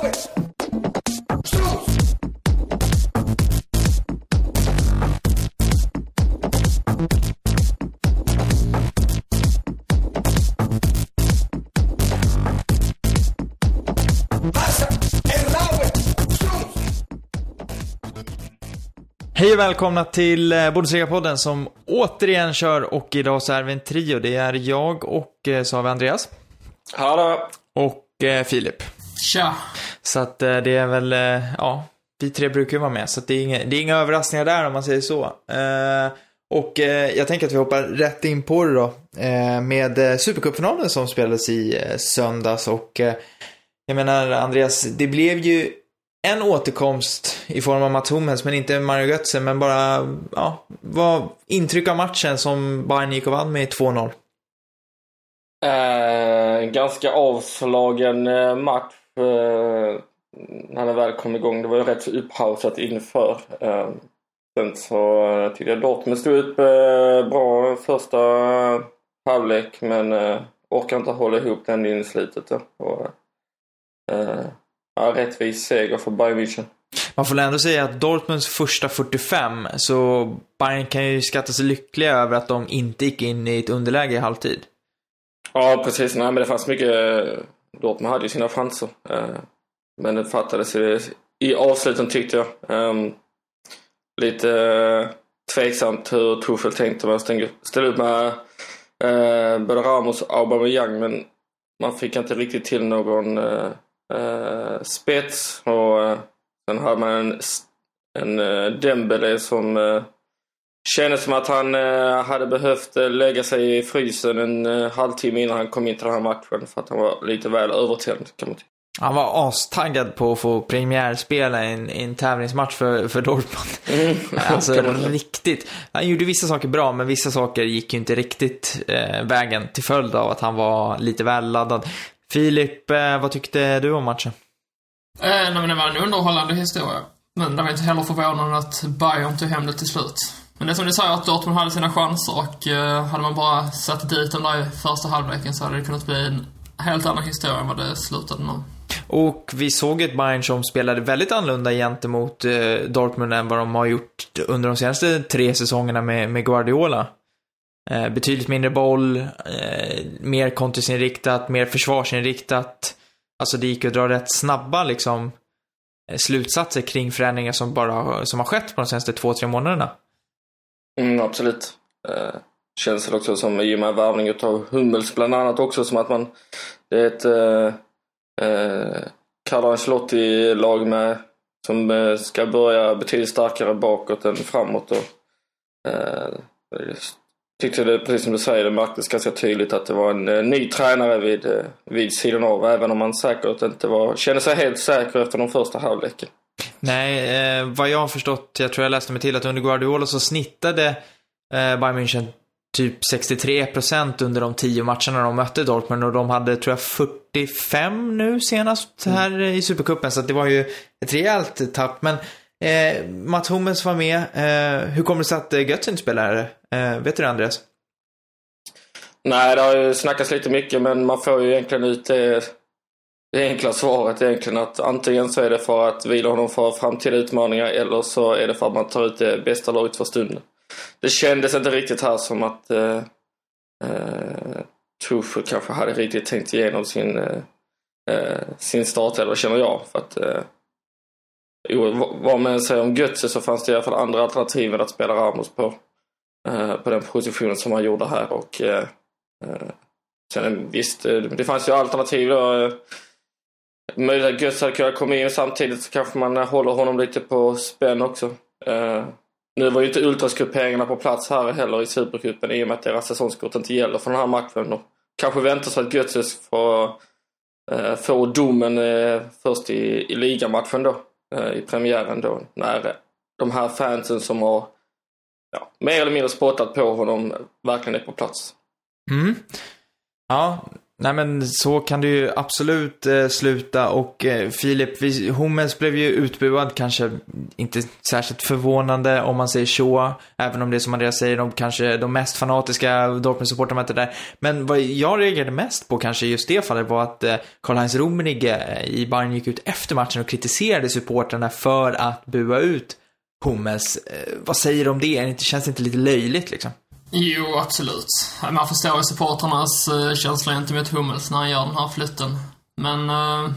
Hej och välkomna till eh, Bundesliga-podden som återigen kör och idag så är vi en trio. Det är jag och eh, så har vi Andreas. Hallå! Och eh, Filip. Tja. Så att eh, det är väl, eh, ja, vi tre brukar ju vara med. Så att det, är inga, det är inga överraskningar där om man säger så. Eh, och jag tänker att vi hoppar rätt in på det då. Med Supercupfinalen som spelades i söndags och jag menar Andreas, det blev ju en återkomst i form av Mats Hummels, men inte Mario Götze, men bara, ja, vad intryck av matchen som Bayern gick och vann med 2-0? Eh, ganska avslagen match när den väl kom igång. Det var ju rätt så upphausat inför. Eh, sen så eh, tyckte jag Dortmund stod upp eh, bra första halvlek men eh, orkar inte hålla ihop den in i slutet. Och, eh, ja, rättvis seger för Bayern München. Man får ändå säga att Dortmunds första 45, så Bayern kan ju skatta sig lyckliga över att de inte gick in i ett underläge i halvtid. Ja, precis. Nej, men det fanns mycket... Dortmund hade ju sina chanser. Eh, Men det fattades i, i avsluten tyckte jag. Ehm, lite eh, tveksamt hur Tuchel tänkte med att ställa upp med eh, både Ramos och Aubameyang men man fick inte riktigt till någon eh, eh spets och eh, sen hade man en, en eh, Dembele som eh, Kändes som att han eh, hade behövt eh, lägga sig i frysen en eh, halvtimme innan han kom in till den här matchen för att han var lite väl övertänd kan man tycka. Han var astaggad på att få premiärspela i en, en tävlingsmatch för, för Dortmund. Alltså man säga. riktigt. Han gjorde vissa saker bra, men vissa saker gick ju inte riktigt eh, vägen till följd av att han var lite väl laddad. Filip, eh, vad tyckte du om matchen? Eh, nej, men det var en underhållande historia. Men det var inte heller förvånande att Bayern tog hem det till slut. Men det är som du säger, att Dortmund hade sina chanser och eh, hade man bara satt dit dem där i första halvleken så hade det kunnat bli en helt annan historia än vad det slutade med. Och vi såg ett Bayern som spelade väldigt annorlunda gentemot eh, Dortmund än vad de har gjort under de senaste tre säsongerna med, med Guardiola. Eh, betydligt mindre boll, eh, mer kontringsinriktat, mer försvarsinriktat. Alltså det gick ju att dra rätt snabba liksom eh, slutsatser kring förändringar som bara som har skett på de senaste två, tre månaderna. Mm, absolut. Eh, känns det också som i och med värvning utav Hummels bland annat också som att man det är ett eh, eh, Carlo Ancelotti-lag med som eh, ska börja betydligt starkare bakåt än framåt. Och, eh, tyckte det, precis som du säger, det märktes ganska tydligt att det var en eh, ny tränare vid, eh, vid sidan av även om man säkert inte var, kände sig helt säker efter de första halvleken. Nej, eh, vad jag har förstått, jag tror jag läste mig till att under Guardiola så snittade eh, Bayern München typ 63% under de tio matcherna de mötte Dortmund och de hade, tror jag, 45 nu senast här i Supercupen, så det var ju ett rejält tapp. Men eh, Mats Hummels var med. Eh, hur kommer det sig att eh, Götze inte spelar? Eh, vet du det, Andreas? Nej, det har ju snackats lite mycket men man får ju egentligen ut det, det enkla svaret egentligen att antingen så är det för att vila honom för framtida utmaningar eller så är det för att man tar ut det bästa laget för stunden. Det kändes inte riktigt här som att eh, eh, Tuchel kanske hade riktigt tänkt igenom sin, eh, eh, sin startelva känner jag. För att, eh, vad- man än säger om Götze så fanns det i alla fall andra alternativ än att spela Ramos på, eh, på den positionen som han gjorde här. Och, eh, Eh, Sen visst, eh, det fanns ju alternativ då. Eh, Möjligt att Götze hade kunnat komma in samtidigt så kanske man håller honom lite på spänn också. Uh, Nu var ju inte ultrasgrupperingarna på plats här heller i Supercupen i och med att deras säsongskort inte gäller för den här matchen. Och kanske väntar sig att Götze får, uh, får domen uh, först i, i ligamatchen då. I premiären då. När de här fansen som har ja, mer eller mindre spottat på honom verkligen är på plats. Mm. Ja, Nej men så kan det ju absolut eh, sluta och eh, Filip, vi, Hummels blev ju utbuad, kanske inte särskilt förvånande om man säger så, även om det är som Andreas säger, de kanske de mest fanatiska Dortmund-supportrarna inte där. Men vad jag reagerade mest på kanske just det fallet var att eh, Karl-Heinz Rummenigge eh, i Bayern gick ut efter matchen och kritiserade supportrarna för att bua ut Hummels. Eh, vad säger du om det? det? Känns det inte lite löjligt liksom? Jo, absolut. Man förstår ju supportrarnas eh, känslor gentemot Hummels när han gör den här flytten. Men... Eh,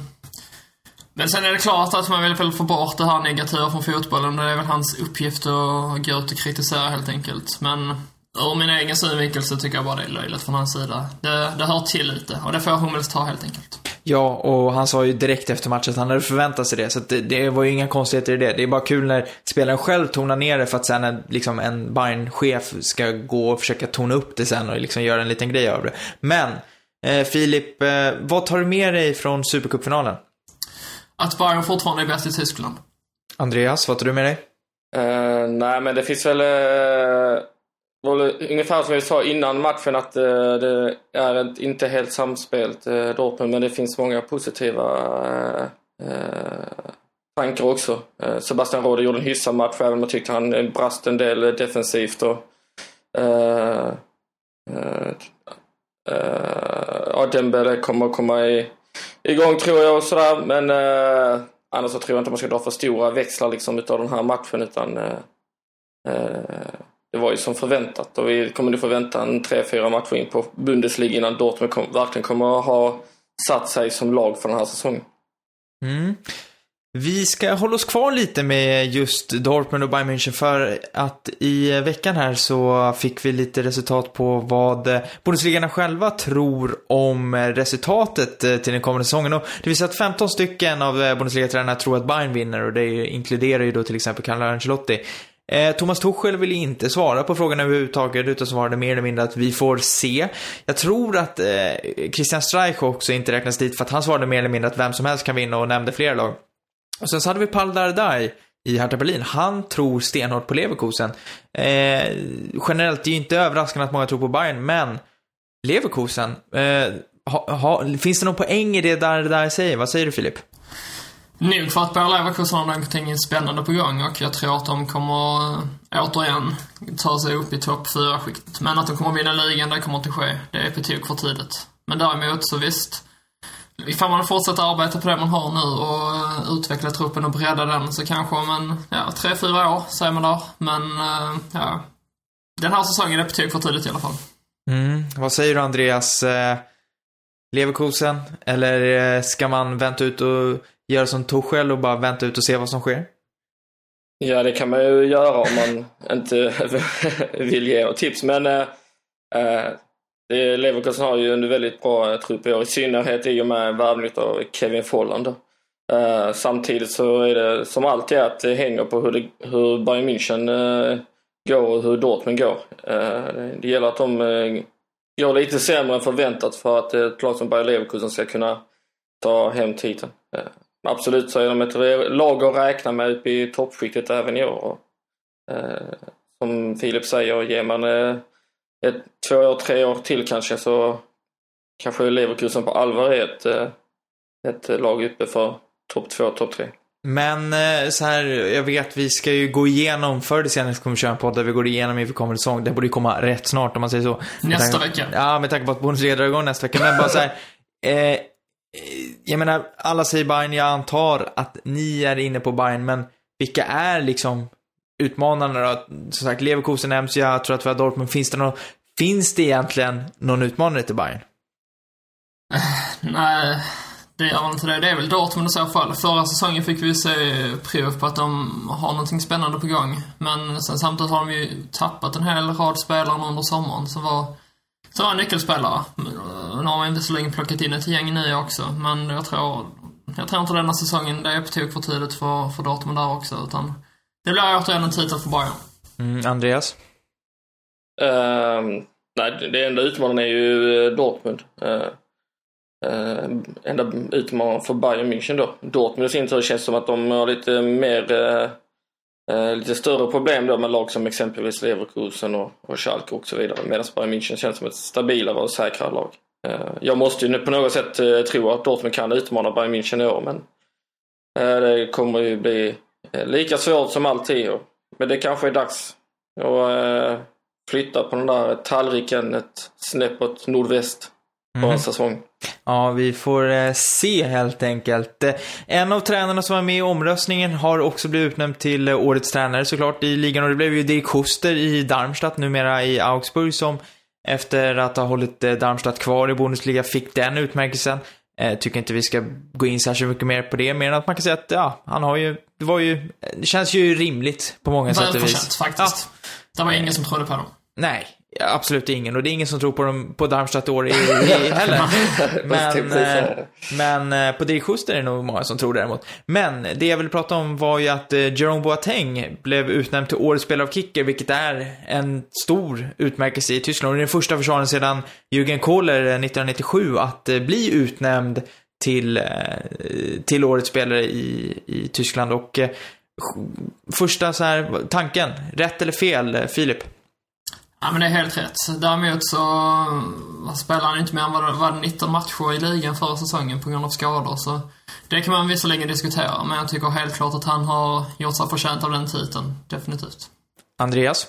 men sen är det klart att man vill väl få bort det här negativa från fotbollen. Det är väl hans uppgift att gå ut och kritisera helt enkelt. Men ur min egen synvinkel så tycker jag bara det är löjligt från hans sida. Det, det hör till lite och det får Hummels ta helt enkelt. Ja, och han sa ju direkt efter matchen att han hade förväntat sig det. Så det, det, var ju inga konstigheter i det. Det är bara kul när spelaren själv tonar ner det för att sen en, liksom en Bayern-chef ska gå och försöka tona upp det sen och liksom göra en liten grej av det. Men, eh, Filip, eh, vad tar du med dig från Supercupfinalen? Att Bayern fortfarande är bäst i Tyskland. Andreas, vad tar du med dig? Uh, nej, men det finns väl uh, var ungefär som vi sa innan matchen att eh, det är ett, inte helt samspelt eh, Dortmund, men det finns många positiva eh, tankar också. Sebastian Rode gjorde en hyfsad match, även om jag tyckte han brast en del defensivt. Och, ja, Dembele kommer komma i, igång tror jag och sådär, men Annars så tror jag inte man ska dra för stora växlar liksom utav den här matchen utan uh, det var ju som förväntat och vi kommer nu få vänta en tre, fyra matcher in på Bundesliga innan Dortmund kom, verkligen kommer att ha satt sig som lag för den här säsongen. Mm. Vi ska hålla oss kvar lite med just Dortmund och Bayern München för att i veckan här så fick vi lite resultat på vad Bundesligarna själva tror om resultatet eh, till den kommande säsongen. Och det vill säga att 15 stycken av eh, Bundesliga-tränarna tror att Bayern vinner och det inkluderar ju då till exempel Carlo Ancelotti. Eh, Thomas Tuchel vill inte svara på frågan överhuvudtaget utan svarade mer eller mindre att vi får se. Jag tror att eh, Christian Streich också inte räknas dit för att han svarade mer eller mindre att vem som helst kan vinna och nämnde flera lag. Och sen så hade vi Pal Dardai i Hertha Berlin. Han tror stenhårt på Leverkusen. Eh, generellt, det är ju inte överraskande att många tror på Bayern, men Leverkusen, eh, ha, ha, finns det någon poäng i det Dardai säger? Vad säger du Filip? Nog för att Bayer Leverkusen har någonting spännande på gång och jag tror att de kommer eh, återigen ta sig upp i topp 4-skiktet. Men att de kommer vinna ligan, det kommer inte ske. Det är på tok för tidigt. Men däremot så visst, Ifall man fortsätter arbeta på det man har nu och eh, utveckla truppen och bredda den så kanske om en, ja, tre, fyra år säger man där. Men, eh, ja. Den här säsongen är på tok för tidigt i alla fall. Mm. Vad säger du Andreas? Leverkusen? Eller ska man vänta ut och göra som Torshäll och bara vänta ut och se vad som sker? Ja, det kan man ju göra om man inte vill ge något tips. Men äh, Leverkusen har ju en väldigt bra trupp i år, i synnerhet i och med värvningen av Kevin Folland. Uh, samtidigt så är det som alltid att det hänger på hur, det, hur Bayern München uh, går och hur Dortmund går. Uh, det gäller att de går lite sämre än förväntat för att ett lag som Bayer Leverkusen ska kunna ta hem titeln absolut så är de ett lag att räkna med uppe i toppskiktet även i år. Och, som Filip säger, ger man ett, två år, tre år till kanske så kanske Leverkusen på allvar är ett, eh, ett lag uppe för topp två, topp tre. Men eh, så här, jag vet vi ska ju gå igenom, förr eller senare kommer vi köra en podd där vi går igenom inför kommande säsong. Det borde ju komma rätt snart om man säger så. Nästa vecka. Ja, med tanke på att Bundesliga drar igång nästa vecka. Men bara så här, eh, Eh, jag menar, alla säger Bayern, jag antar att ni är inne på Bayern, men vilka är liksom utmanarna då? Som sagt, Leverkusen nämns, jag tror att vi har Dortmund. Finns det någon, finns det egentligen någon utmanare till Bayern? Eh, nej, det gör inte det. Det är väl Dortmund i så fall. Förra säsongen fick vi se prov på att de har någonting spännande på gång. Men sen samtidigt har de ju tappat en hel rad spelare under sommaren som var, var nyckelspelare. Nu har man visserligen plockat in ett gäng nya också, men jag tror, jag tror inte denna säsongen, det är på tok för tidigt för, för Dortmund där också, utan det blir återigen en titel för Bayern. Mm, Andreas? Uh, nej, det enda utmanaren är ju eh, Dortmund. Uh, uh, enda utmanaren för Bayern München då. Dortmund i sin tur känns som att de har lite mer uh, lite större problem då med lag som exempelvis Leverkusen och, och Schalke och så vidare. Medan Bayern München känns som ett stabilare och säkrare lag. Eh, jag måste ju nu på något sätt eh, tro att Dortmund kan utmana Bayern München i år men eh, det kommer ju bli eh, lika svårt som alltid. och- Men det kanske är dags att eh, flytta på den där tallriken ett snäpp åt nordväst på en säsong. Ja, vi får eh, se helt enkelt. Eh, En av tränarna som var med i omröstningen har också blivit utnämnd till eh, årets tränare såklart i ligan och det blev ju Dirk Schuster i Darmstadt, numera i Augsburg, som efter att ha hållit Darmstadt kvar i Bundesliga fick den utmärkelsen. Eh, tycker inte vi ska gå in särskilt mycket mer på det, mer än att man kan säga att ja, han har ju, det var ju, det känns ju rimligt på många sätt och vis. faktiskt. Det var ingen som trodde på dem. Nej, absolut ingen. Och det är ingen som tror på, dem, på Darmstadt i år i, i, heller. men, säga eh, men eh, på Dirk Schuster är det nog många som tror däremot. Men det jag vill prata om var ju att eh, Jerome Boateng blev utnämnd till årets spelare av kicker, vilket är en stor utmärkelse i Tyskland. Och det är den första försvararen sedan Jürgen Kohler eh, 1997 att bli utnämnd till, till årets spelare i, i Tyskland. Och första så här, tanken, rätt eller fel, Filip? Ja, men det är helt rätt. Däremot så spelade han inte mer än vad det var 19 matcher i ligan förra säsongen på grund av skador. Så det kan man visserligen diskutera, men jag tycker helt klart att han har gjort sig förtjänt av den titeln. Definitivt. Andreas?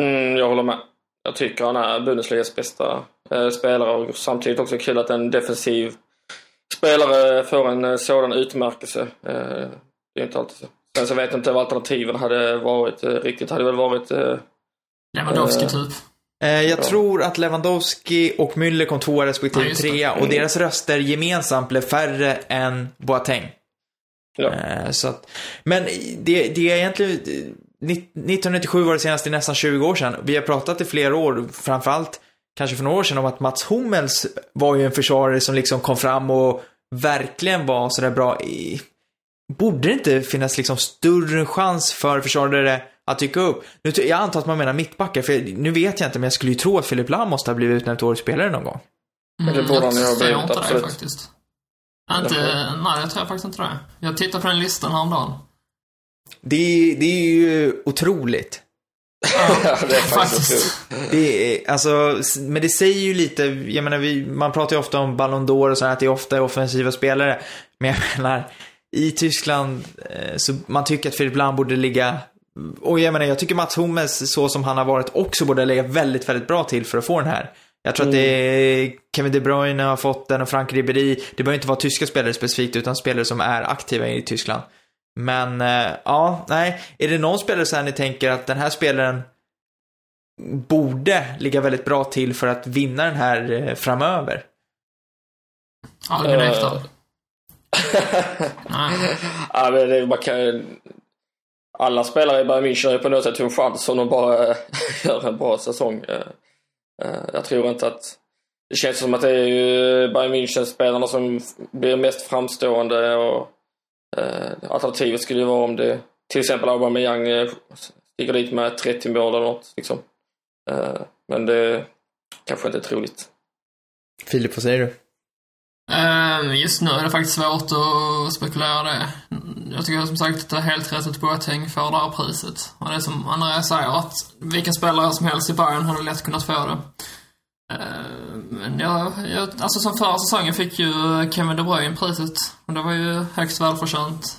Mm, jag håller med. Jag tycker han är Bundesligas bästa eh, spelare och samtidigt också kul att en defensiv spelare får en eh, sådan utmärkelse. Eh, det är inte alltid så. Sen så vet jag inte vad alternativen hade varit eh, riktigt. Hade väl varit eh, Lewandowski Eh, typ. Eh, jag Ja. tror att Lewandowski och Müller kom tvåa respektive Ja, det. trea och deras röster gemensamt blev färre än Boateng. ja. Eh, så att, men det, det är egentligen... eh, 1997 var det senaste, nästan 20 år sedan. Vi har pratat i flera år, framförallt kanske för några år sedan, om att Mats Hummels var ju en försvarare som liksom kom fram och verkligen var sådär bra i... Borde det inte finnas liksom större chans för försvarare att dyka upp? Nu, jag antar att man menar mittbackar, för nu vet jag inte, men jag skulle ju tro att Filip Lam måste ha blivit utnämnd till årets spelare någon gång. Men det borde han ju ha blivit, absolut. det faktiskt. Inte, nej, jag tror faktiskt inte det. Jag tittade på den listan häromdagen. Det, det är ju otroligt. ja, det är faktiskt. Det är, alltså, men det säger ju lite, jag menar, vi, man pratar ju ofta om Ballon d'Or och så här, att det ofta är offensiva spelare. Men jag menar, i Tyskland, eh, så man tycker att Filip Lahm borde ligga, och jag menar, jag tycker Mats Hummels, så som han har varit, också borde lägga väldigt, väldigt bra till för att få den här. Jag tror att det är Kevin De Bruyne har fått den och Frank Ribéry. Det behöver inte vara tyska spelare specifikt, utan spelare som är aktiva i Tyskland. Men, eh, ja, nej. Är det någon spelare så här ni tänker att den här spelaren borde ligga väldigt bra till för att vinna den här eh, framöver? Albin Eh. Ekdal. Nej. ja, men det, man kan, alla spelare i Bayern München har ju på något sätt en chans om de bara eh, gör en bra säsong. Eh, eh, jag tror inte att... Det känns som att det är ju Bayern München-spelarna som blir mest framstående och alternativet skulle ju vara om det till exempel Aubameyang sticker dit med 30 mål eller något. Liksom. Men det kanske inte är troligt. Filip, vad säger du? Ehm, just nu är det faktiskt svårt att spekulera det. Jag tycker som sagt att det är helt rätt att Boateng får det här priset. Och det är som Andrea säger, att vilken spelare som helst i Bayern hade lätt kunnat få det. Ehm, men jag, jag, alltså som förra säsongen fick ju Kevin De Bruyne priset. Och det var ju högst välförtjänt.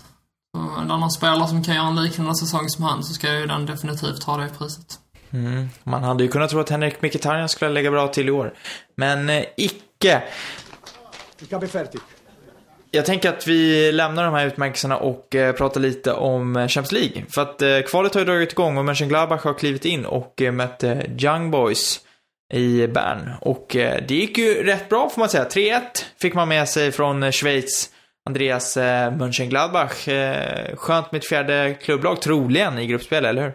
Och en annan spelare som kan göra en liknande säsong som han så ska ju den definitivt ha det priset. Mm, man hade ju kunnat tro att Henrik Mkhitaryan skulle lägga bra till i år. Men eh, icke. Ich habe fertig. Jag tänker att vi lämnar de här utmärkelserna och eh, pratar lite om eh, Champions League. För att eh, kvalet har ju dragit igång och Mönchengladbach har klivit in och eh, mött eh, Young Boys i Bern. Och eh, det gick ju rätt bra får man säga. 3-1 fick man med sig från eh, Schweiz. Andreas eh, Mönchengladbach. Eh, skönt med ett fjärde klubblag, troligen, i gruppspel, eller hur?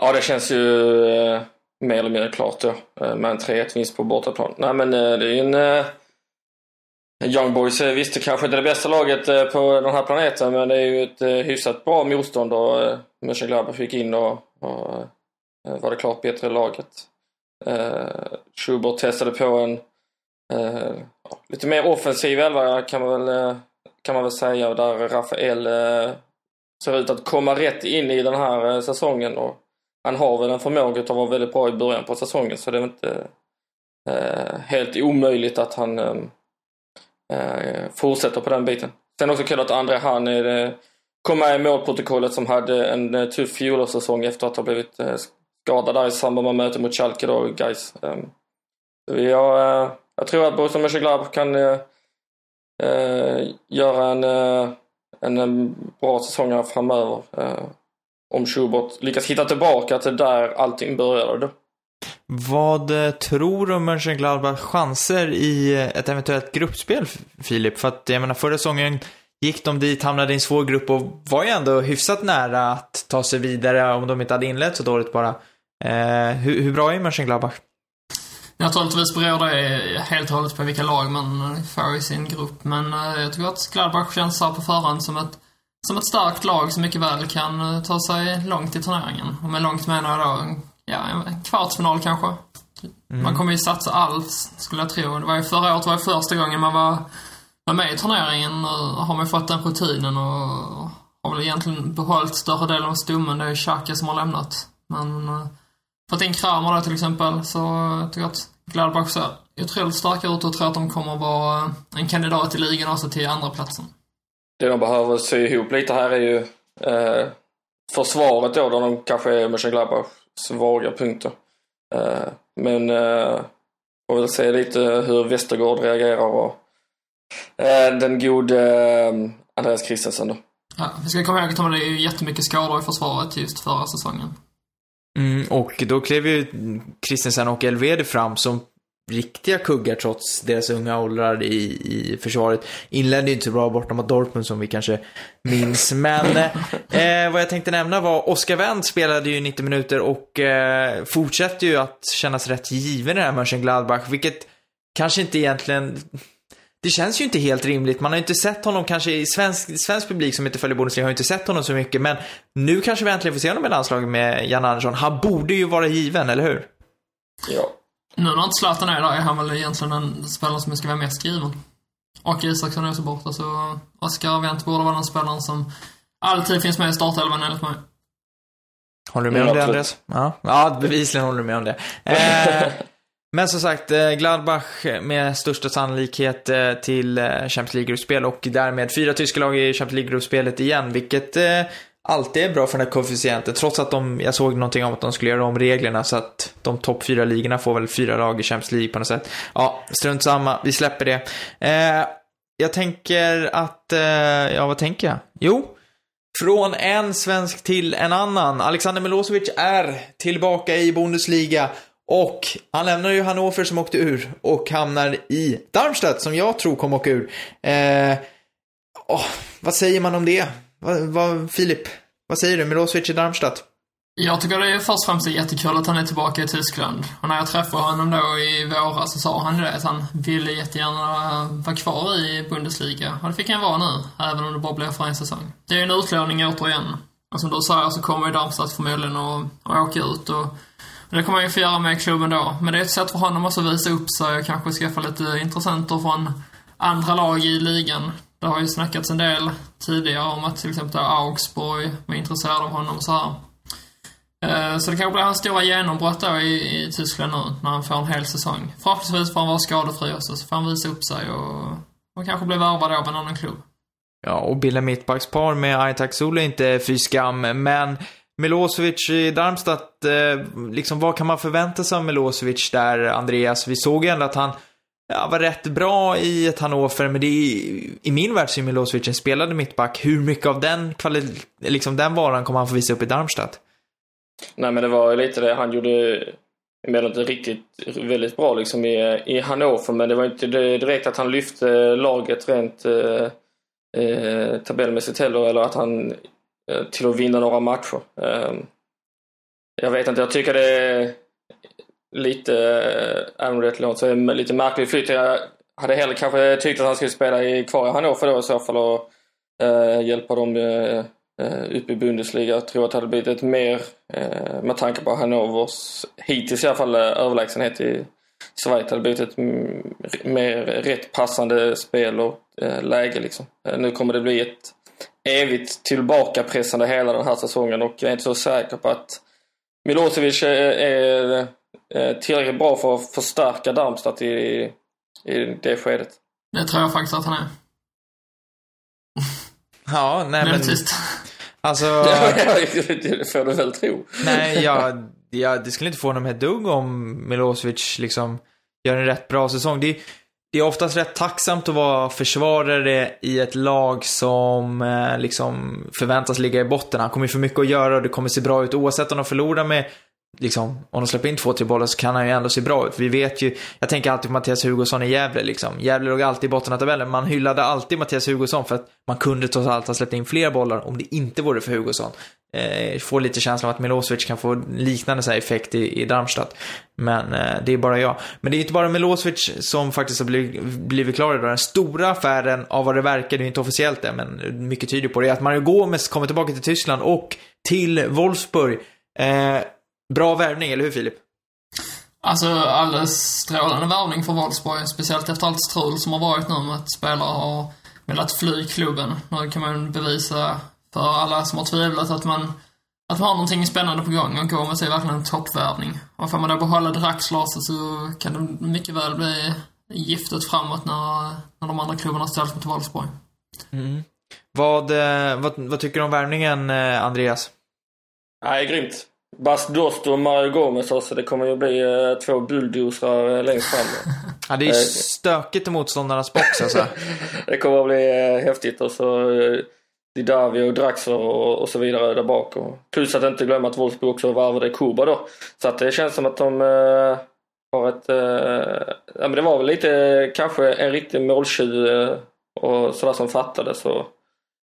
Ja, det känns ju eh, mer eller mindre klart ja. Med en 3-1 vinst på bortaplan. Nej, men eh, det är ju en... Young Boys eh, visst visste kanske inte det bästa laget eh, på den här planeten, men det är ju ett eh, hyfsat bra motstånd och Mönchengladbach fick in och, och var det klart bättre laget. Schubert testade på en lite mer offensiv elva kan man väl, kan man väl säga, där Rafael ser ut att komma rätt in i den här säsongen och han har väl en förmåga att vara väldigt bra i början på säsongen så det är inte helt omöjligt att han Eh, fortsätter på den biten. Sen också kul att André han är, eh, kom med i målprotokollet som hade en eh, tuff fjolårssäsong efter att ha blivit eh, skadad där i samband med mötet mot Schalke då, guys. Ehm, jag, eh, jag tror att Borussia Mönchengladbach kan eh, göra en, en, en, bra säsong här framöver. om Schubert lyckas hitta tillbaka till där allting började då. Vad eh, tror du om Mönchengladbachs chanser i eh, ett eventuellt gruppspel, Filip? För att jag menar, förra säsongen gick de dit, hamnade i en svår grupp och var ju ändå hyfsat nära att ta sig vidare om de inte hade inlett så dåligt bara. Eh, hur, hur, bra är Mönchengladbach? Naturligtvis beror det helt och hållet på vilka lag man eh, får i sin grupp, men jag tycker att Gladbach känns här på förhand som ett, som ett starkt lag som mycket väl kan ta sig långt i turneringen. Och med långt menar jag då, ja, en kvartsfinal kanske. Mm. Man kommer ju satsa allt, skulle jag tro. Det var ju förra året var det första gången man var, var med i turneringen. Och har man fått den rutinen och har väl egentligen behållit större delen av stommen. Det är ju Xhaka som har lämnat. Men fått in Kramer då till exempel, så jag tycker att Gladbach ser otroligt starka ut och tror att de kommer vara en kandidat i ligan också till andra platsen. Det de behöver sy ihop lite här är ju eh, försvaret då, där de kanske är Mönchengladbachs svaga punkter. Eh, men eh, får väl se lite hur Westergård reagerar och eh, den gode Andreas Christensen då. Ja, vi ska komma ihåg att de hade ju jättemycket skador i försvaret just förra säsongen. Mm, och då klev ju Christensen och Elvede fram som riktiga kuggar trots deras unga åldrar i, i försvaret. Inledde ju inte så bra borta mot Dortmund som vi kanske minns. Men eh, vad jag tänkte nämna var Oskar Wendt spelade ju 90 minuter och eh, fortsätter ju att kännas rätt given i det här Mönchengladbach, vilket kanske inte egentligen det känns ju inte helt rimligt. Man har ju inte sett honom kanske i svensk, svensk publik som inte följer Bundesliga har ju inte sett honom så mycket. Men nu kanske vi äntligen får se honom i landslaget med Jan Andersson. Han borde ju vara given, eller hur? Ja. Nu när inte Zlatan är där är han väl egentligen den spelaren som ska vara mest given. Och Isaksson är också borta, så Oskar Wendt borde vara den spelaren som alltid finns med i startelvan enligt mig. Håller du med om det, Andreas? Ja, ja bevisligen håller du med om det. Eh, Men som sagt, eh, Gladbach med största sannolikhet eh, till eh, Champions League-gruppspel och därmed fyra tyska lag i Champions League-gruppspelet igen, vilket alltid är bra för den här koefficienten, trots att de, jag såg någonting om att de skulle göra om reglerna så att de topp fyra ligorna får väl fyra lag i Champions League på något sätt. Ja, strunt samma, vi släpper det. Eh, jag tänker att, eh, ja vad tänker jag? Jo, från en svensk till en annan. Alexander Milosevic är tillbaka i Bundesliga och han lämnar ju Hannover som åkte ur och hamnar i Darmstadt som jag tror kommer åka ur. Eh, oh, vad säger man om det? Vad, vad, Filip, vad säger du? Milosevic i Darmstadt? Jag tycker det är först och främst jättekul att han är tillbaka i Tyskland. Och när jag träffade honom då i våras så sa han ju det att han ville jättegärna vara kvar i Bundesliga. Och det fick han vara nu, även om det bara blir för en säsong. Det är ju en utlåning återigen. Och som du säger så kommer ju Darmstadt förmodligen att, att åka ut och det kommer han ju få göra med klubben då. Men det är ett sätt för honom också att visa upp sig och kanske skaffa lite intressenter från andra lag i ligan. Det har ju snackats en del tidigare om att till exempel Augsburg var intresserad av honom så här. Eh, så det kanske blir hans stora genombrott då i, i Tyskland nu, när han får en hel säsong. Förhoppningsvis får han vara skadefri också, så får han visa upp sig och, och kanske bli värvad av en annan klubb. Ja, och bilda mittbackspar med Aitak Sule är inte fy skam, men Milosevic i Darmstadt, eh, liksom vad kan man förvänta sig av Milosevic där, Andreas? Vi såg ju ändå att han ja, var rätt bra i ett Hannover, men det är, i min värld så är Milosevic en spelade mittback. Hur mycket av den, liksom den varan kommer han få visa upp i Darmstadt? Nej, men det var ju lite det han gjorde emellertid riktigt väldigt bra liksom i, i Hannover, men det var inte direkt att han lyfte laget rent eh, eh, tabellmässigt heller, eller att han Eh, till att vinna några matcher. Ehm, jag vet inte, jag tycker det är lite, eh, även om det är så är det lite märklig flytt. Jag hade hellre kanske tyckt att han skulle spela i, kvar i Hannover då i så fall och eh, hjälpa dem eh, eh, upp i Bundesliga. Jag tror att det hade blivit ett mer, eh, med tanke på Hannovers hittills i alla fall eh, överlägsenhet i Schweiz, hade blivit ett mer rätt passande spel och läge liksom. Nu kommer det bli ett evigt tillbakapressande hela den här säsongen och jag är inte så säker på att Milosevic är, är tillräckligt bra för att förstärka Darmstadt i, i det skedet. Det tror jag faktiskt att han är. Ja, nej men... typ- Alltså... tyst. det får du väl tro. Nej, jag, jag, det skulle inte få mig ett dugg om Milosevic liksom gör en rätt bra säsong. Det, det är oftast rätt tacksamt att vara försvarare i ett lag som eh, liksom förväntas ligga i botten. Han kommer ju för mycket att göra och det kommer se bra ut oavsett om de förlorar med Liksom, om de släpper in två, tre bollar så kan han ju ändå se bra ut. Vi vet ju, jag tänker alltid på Mattias Hugosson i Gävle liksom. Gävle låg alltid i botten av tabellen. Man hyllade alltid Mattias Hugosson för att man kunde trots allt ha släppt in fler bollar om det inte vore för Hugosson. Eh, får lite känslan av att Milosevic kan få liknande så här effekt i, i Darmstadt. Men eh, det är bara jag. Men det är inte bara Milosevic som faktiskt har blivit, blivit klar idag. Den stora affären av vad det verkar, det är ju inte officiellt än, men mycket tyder på det, är att Mario Gomez kommer tillbaka till Tyskland och till Wolfsburg. Eh, bra värvning, eller hur Filip? Alltså alldeles strålande värvning för Wolfsburg. Speciellt efter allt strul som har varit nu med att spelare har velat fly klubben. Nu kan man bevisa för alla som har tvivlat att man, att man har någonting spännande på gång och Gomez är verkligen en toppvärvning. Och får man då behålla Draxler så kan det mycket väl bli giftet framåt när, när de andra klubbarna ställs mot Wolfsburg. Vad, eh, vad, vad tycker du om värvningen, eh, Andreas? Nej, grymt. Bas Dost och Mario Gomez alltså, det kommer ju bli eh, två bulldozrar eh, längst fram. Ja, det är ju Eh, stökigt i motståndarnas box alltså. det kommer att bli eh, häftigt och så eh, Didavi och Draxler och, och så vidare där bak. Och, plus att inte glömma att Wolfsburg också värvade Kuba då. Så att det känns som att de eh, har ett... Eh, ja men det var väl lite kanske en riktig måltjuv och sådär som fattades. Så, eh,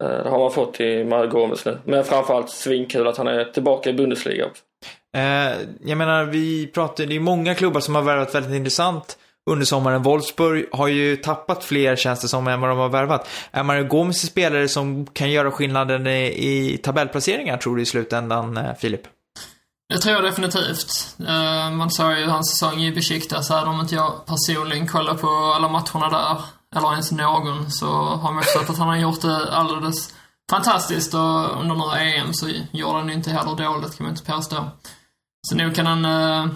det har man fått i Gomez nu. Men framförallt svinkul att han är tillbaka i Bundesliga. Eh, jag menar, vi pratar, det är många klubbar som har värvat väldigt intressant under sommaren. Wolfsburg har ju tappat fler tjänster som än vad de har värvat. Är Mario Gomes spelare som kan göra skillnaden i, i tabellplaceringar, tror du, i slutändan, eh, Filip? Det tror jag definitivt. Eh, man såg ju hans säsong i Besiktas här, om inte jag personligen kollar på alla matcherna där, eller ens någon, så har man förstått att han har gjort det alldeles fantastiskt och under några EM så gjorde han ju inte heller dåligt, kan man inte påstå. Så nu kan han, eh,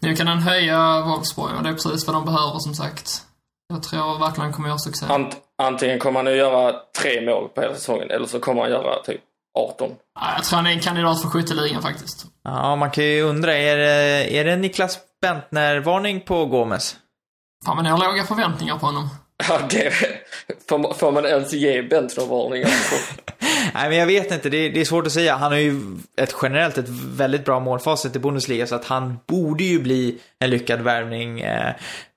nu kan han höja Wolfsburg och det är precis vad de behöver som sagt. Jag tror verkligen han kommer göra succé. Ant, antingen kommer han att göra tre mål på hela säsongen eller så kommer han göra typ 18. Ja, Jag tror han är en kandidat för skytteligan faktiskt. Ja, man kan ju undra, är det, är det Niklas Bentner-varning på Gomes? Fan, men jag har låga förväntningar på honom. Ja, det får man, får man ens ge Bentner-varning. Nej, men jag vet inte. Det är, det är svårt att säga. Han har ju ett generellt ett väldigt bra målfacit i Bundesliga, så att han borde ju bli en lyckad värvning. Eh,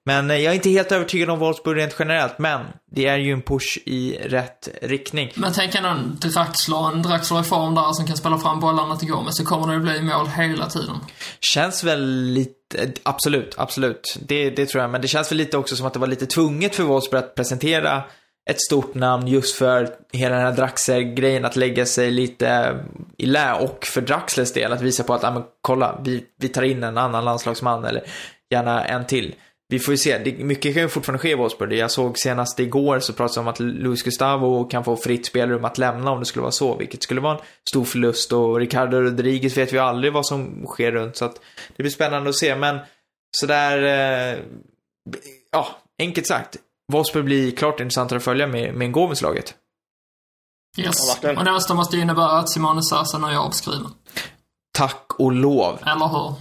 eh. Men jag är inte helt övertygad om Wolfsburg rent generellt, men det är ju en push i rätt riktning. Men tänk ändå en Draxler, en Draxler i form där som kan spela fram bollarna till Gomes, så kommer det att bli mål hela tiden. Känns väl lite, absolut, absolut. Det, det tror jag. Men det känns väl lite också som att det var lite tvunget för Wolfsburg att presentera ett stort namn just för hela den här Draxler-grejen att lägga sig lite i lä och för Draxlers del att visa på att, ja men kolla, vi, vi tar in en annan landslagsman eller gärna en till. Vi får ju se, det, mycket kan ju fortfarande ske i Wolfsburg. Jag såg senast igår så pratades det om att Luis Gustavo kan få fritt spelrum att lämna om det skulle vara så, vilket skulle vara en stor förlust och Ricardo Rodriguez vet vi aldrig vad som sker runt så att det blir spännande att se men sådär, eh, ja, enkelt sagt. Wolfsburg blir klart intressantare att följa med, med Gomes-laget. Ja, Yes. och nästa måste ju innebära att Simone Sasa nu är avskriven. Tack och lov. Eller hur?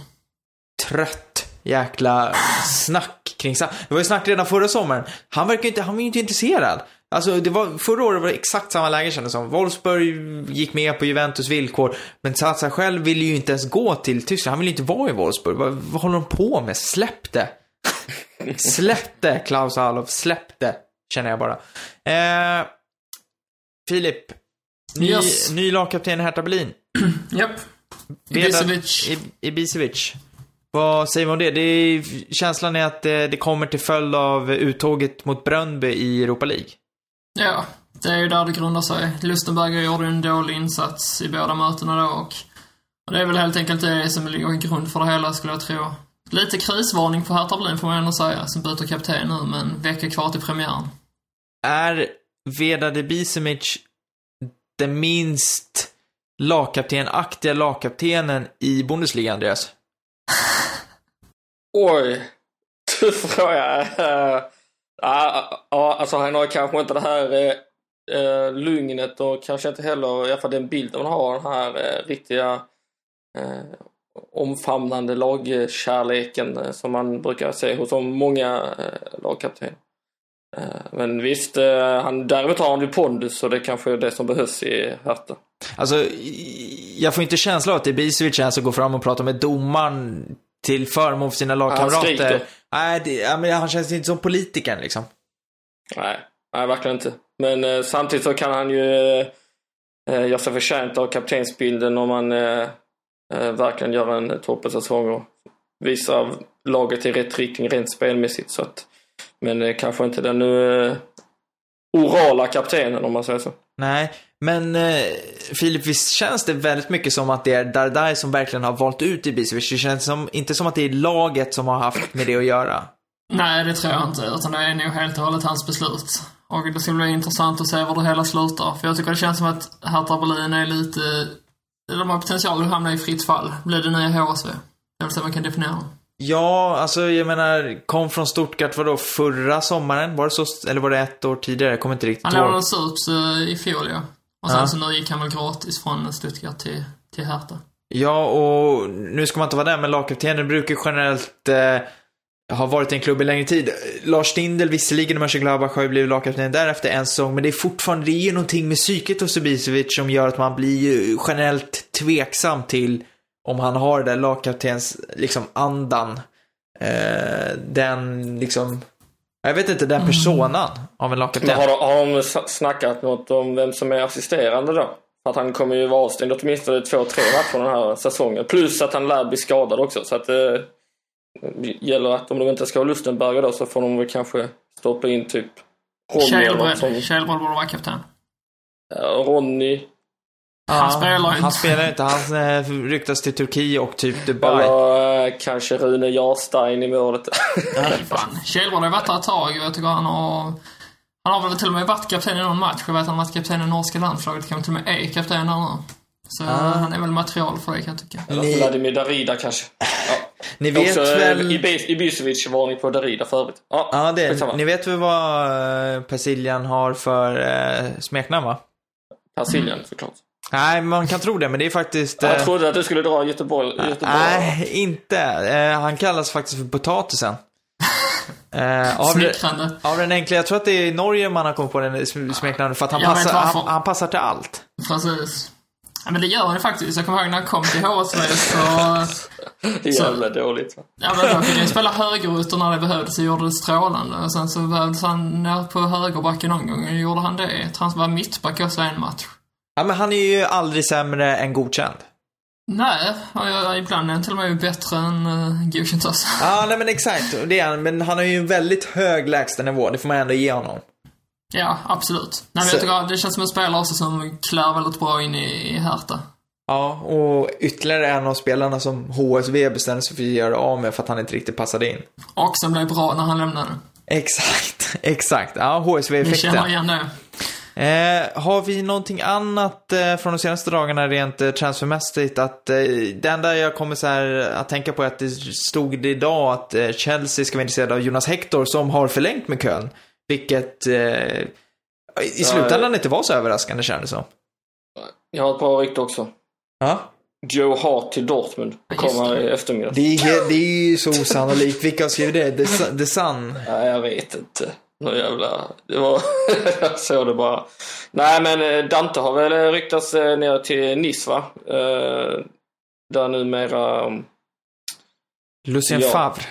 Trött jäkla snack kring Sa- Det var ju snack redan förra sommaren. Han verkar inte, han var ju inte intresserad. Alltså, det var, förra året var det exakt samma läge kändes som. Wolfsburg gick med på Juventus villkor, men Zaza själv ville ju inte ens gå till Tyskland. Han ville inte vara i Wolfsburg. Vad, vad håller de på med? Släpp det! Släpp det, Klaus Alof. Släpp det, känner jag bara. Eh, Filip. Ny, Yes. ny lagkapten i Hertha Berlin. Japp. Vedat Ibisevic. Ibisevic. Vad säger vi om det? det är, känslan är att det, det kommer till följd av uttåget mot Bröndby i Europa League. Ja, det är ju där det grundar sig. Lustenberger gjorde en dålig insats i båda mötena då och och det är väl helt enkelt det som ligger i grund för det hela skulle jag tro. Lite krisvarning för Hertha Berlin får man ändå säga, som byter kapten nu med en vecka kvar till premiären. Är Vedad Ibisevic den minst lagkaptenaktiga lagkaptenen i Bundesliga, Andreas? Oj, tuff fråga. Ja, eh, ah, ah, ah, alltså han har kanske inte det här uh, lugnet och kanske inte heller, i alla fall den bilden man har, den här uh, riktiga uh, omfamnande lagkärleken som man brukar se hos många uh, lagkaptener. Men visst, han, däremot har han ju pondus och det kanske är det som behövs i Hertha. Alltså, jag får inte känsla av att det är Bisevic som går fram och pratar med domaren till förmån för sina lagkamrater. Nej, det, ja, men han känns inte som politikern liksom. Nej, nej verkligen inte. Men eh, samtidigt så kan han ju eh, göra sig förtjänt av kaptensbilden om man eh, eh, verkligen gör en toppensäsong och visar laget i rätt riktning rent spelmässigt. Så att, men eh, kanske inte den eh, orala kaptenen om man säger så. Nej, men eh, Filip, visst känns det väldigt mycket som att det är Dardai som verkligen har valt ut Ibisevic? Det känns som, inte som att det är laget som har haft med det att göra. Nej, det tror jag inte. Utan det är nog helt och hållet hans beslut. Och det ska bli intressant att se var det hela slutar. För jag tycker det känns som att Hertha Berlin är lite... De har potential att hamna i fritt fall. Blir det nya HSV? Jag vill se man kan definiera. Ja, alltså jag menar, kom från Stuttgart vadå, förra sommaren? Var det så, eller var det ett år tidigare? Jag kommer inte riktigt ihåg. Han lånades ut i fjol, ja. Och sen ja. så nu gick han väl gratis från Stuttgart till, till Hertha. Ja, och nu ska man inte vara där, men lagkaptenen brukar generellt eh, ha varit i en klubb i längre tid. Lars Stindl, visserligen i Mönchengladbach, har ju blivit lagkapten därefter en säsong, men det är fortfarande, det är ju någonting med psyket hos Ibisevic som gör att man blir generellt tveksam till om han har den lagkaptens, liksom, andan. Eh, den, liksom, jag vet inte, den personan mm. av en lagkapten. Har, har de snackat något om vem som är assisterande då? Att han kommer ju vara avstängd åtminstone två, tre matcher den här säsongen. Plus att han lär bli skadad också. Så att det eh, gäller att om de inte ska ha Lustenberger då så får de väl kanske stoppa in typ Ronny. Kjellbredd borde vara kapten. Ronny. Han spelar inte. Han spelar inte. Han eh, ryktas till Turkiet och typ Dubai. Eller eh, kanske Rune Jarstein i målet. Kjellborg har varit där ett tag. Jag tycker han har... Han har väl till och med varit kapten i någon match. Jag vet att han har varit kapten i norska landslaget. Kanske till och med är kapten där nu. Så ah. han är väl material för det kan jag tycka. Eller Ni... Vladimir Darida kanske. Ja. Ni vet också, eh, väl... Ibisevic varning på Darida förut. Ja, ja det är, Ni vet väl vad Persiljan har för eh, smeknamn va? Persiljan mm. såklart. Nej, man kan tro det, men det är faktiskt... Jag eh... trodde att du skulle dra Göteborg. Göteborg. Nej, inte. Eh, han kallas faktiskt för Potatisen. Eh, av, av den enkla, jag tror att det är i Norge man har kommit på den smeknamnet för att han passar, han, han, passar till allt. Precis. Ja, men det gör han faktiskt. Jag kommer ihåg när han kom till HSV så... Det är jävla dåligt. Ja, men då fick han spela högerytter när det behövdes och gjorde det strålande. Och sen så behövdes han ner på högerbacken någon gång och gjorde han det. Jag tror han var mittback också en match. Ja, men han är ju aldrig sämre än godkänd. Nej, ibland är han till och med bättre än uh, godkänt också. Ja, nej men exakt. Det är han. Men han har ju en väldigt hög lägstanivå. Det får man ändå ge honom. Ja, absolut. Nej, men jag tycker det känns som en spelare också som klär väldigt bra in i, i Hertha. Ja, och ytterligare en av spelarna som HSV bestämde sig för att göra av med för att han inte riktigt passade in. Och som blev bra när han lämnade. Exakt, exakt. Ja, HSV-effekten. Ni känner igen det. Eh, har vi någonting annat eh, från de senaste dagarna rent eh, transfermässigt? Att, eh, det enda jag kommer så här, att tänka på är att det stod idag att eh, Chelsea ska vara intresserade av Jonas Hector som har förlängt med Köln. Vilket eh, i slutändan inte var så överraskande kändes det som. Jag har ett bra rykte också. Ja? Joe Hart till Dortmund kommer i eftermiddag. Det är, det är ju så osannolikt. Vilka har skrivit det? The, The Sun? Nej, jag vet inte. Någon jävla... Det var... jag såg det bara. Nej men eh, Dante har väl ryktats eh, ner till Nice va? Eh, där numera... Um, Lucien ja, Favre.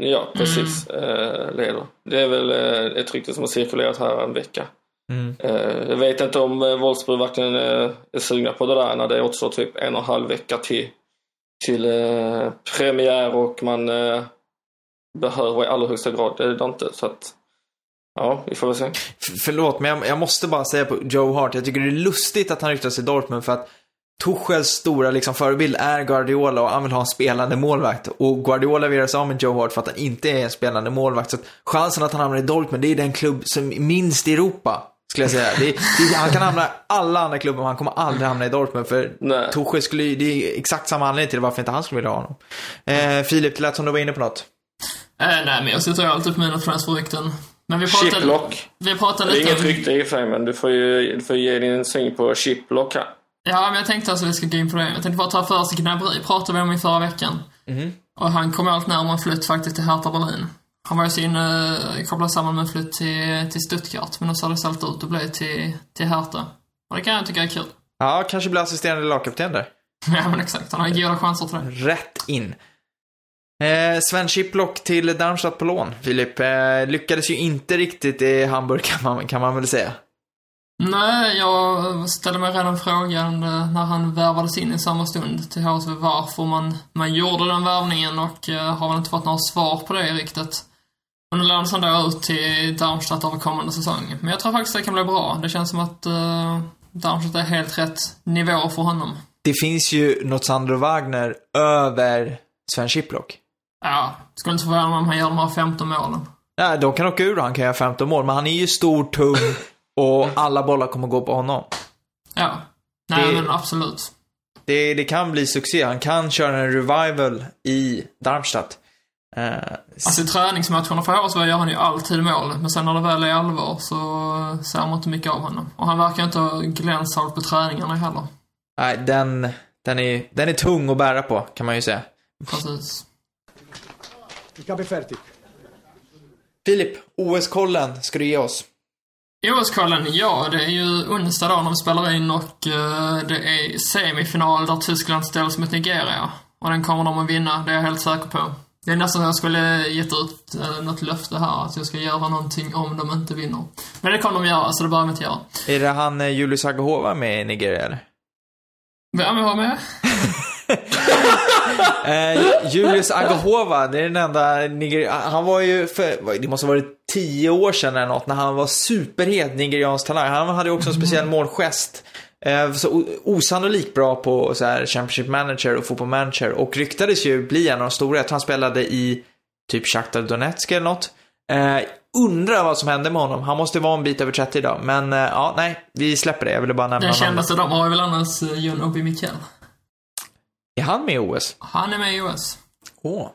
Ja, precis. Mm. leder. Det är väl ett rykte som har cirkulerat här en vecka. Mm. Jag vet inte om Wolfsburg verkligen är sugna på det där när det återstår typ en och en halv vecka till, till premiär och man behöver i allra högsta grad Dante. Så att Ja, vi får väl se. F förlåt, men jag, jag, måste bara säga på Joe Hart, jag tycker det är lustigt att han ryktas i Dortmund för att Tuchels stora liksom, förebild är Guardiola och han vill ha en spelande målvakt. Och Guardiola vill göra sig av med Joe Hart för att han inte är en spelande målvakt. Så att chansen att han hamnar i Dortmund, det är den klubb som är minst i Europa. Skulle jag säga. Det, det, han kan hamna i alla andra klubbar, men han kommer aldrig hamna i Dortmund. För Nej. Tuchel skulle det är exakt samma anledning till varför inte han skulle vilja ha honom. Eh, Filip, det lät som du var inne på något. Eh, nej, men jag sitter ju alltid på mina transferrykten. Men vi pratade, Chiplock. vi pratade Det är lite inget rykte i och för sig, men du får ju, du får ge din syn på chiplock här. Ja, men jag tänkte alltså vi ska gå in på det. Jag tänkte bara ta först Gnabry, pratade vi om i förra veckan. Och han kom allt närmare en flytt faktiskt till Hertha Berlin. Han var ju så inne, kopplad samman med en flytt till, till Stuttgart, men nu ser det ställt ut att bli till, till Hertha. Och det kan jag tycka är kul. Ja, kanske blir assisterande lagkapten där. Ja, men exakt. Han har goda chanser till det. Rätt in. Eh, Sven Chiplock till Darmstadt på lån, Filip. Eh, lyckades ju inte riktigt i Hamburg kan man, kan man väl säga. Nej, jag ställde mig redan frågan eh, när han värvades in i samma stund till HSV varför man, man gjorde den värvningen och eh, har väl inte fått några svar på det riktigt. Och nu lånas han då ut till Darmstadt över kommande säsong. Men jag tror faktiskt det kan bli bra. Det känns som att uh, Darmstadt är helt rätt nivå för honom. Det finns ju något Sandro Wagner över Sven Chiplock. Ja, skulle inte förvåna mig om han gör de här 15 målen. Nej, de kan åka ur han kan göra 15 mål, men han är ju stor, tung och alla bollar kommer gå på honom. Ja. Nej, Det- men absolut. Det, det kan bli succé. Han kan köra en revival i Darmstadt. Eh, Alltså i träningsmatcherna för HSV gör han ju alltid mål, men sen när det väl är allvar så ser man inte mycket av honom. Och han verkar inte ha glänsat på träningarna heller. nej, den, den, är, den är tung att bära på, kan man ju säga. Precis. Il capo è fertig. Filip, OS-kollen ska du ge oss. OS-kollen, ja, det är ju onsdag då när vi spelar in och eh, det är semifinal där Tyskland ställs mot Nigeria. Och den kommer de att vinna, det är jag helt säker på. Det är nästan som jag skulle gett ut uh, något löfte här, att jag ska göra någonting om de inte vinner. Men det kommer de göra, så det behöver vi inte göra. Är det han eh, Julius Agahova med i Nigeria, eller? Vem var med? Eh, Julius Agahova, det är den enda Niger... Han var ju för, det måste ha varit tio år sedan eller något, när han var superhet nigeriansk talang. Han hade ju också en speciell målgest. Eh, så osannolikt bra på så här Championship Manager och Fotboll Manager och ryktades ju bli en av de stora. Jag tror han spelade i typ Shakhtar Donetsk eller något. Eh, undrar vad som hände med honom. Han måste vara en bit över 30 idag. Men eh, ja, nej, vi släpper det. Jag ville bara nämna Den honom. kändaste de har väl annars Jon Obi Mikkel. Är han med i OS? Han är med i OS. Åh.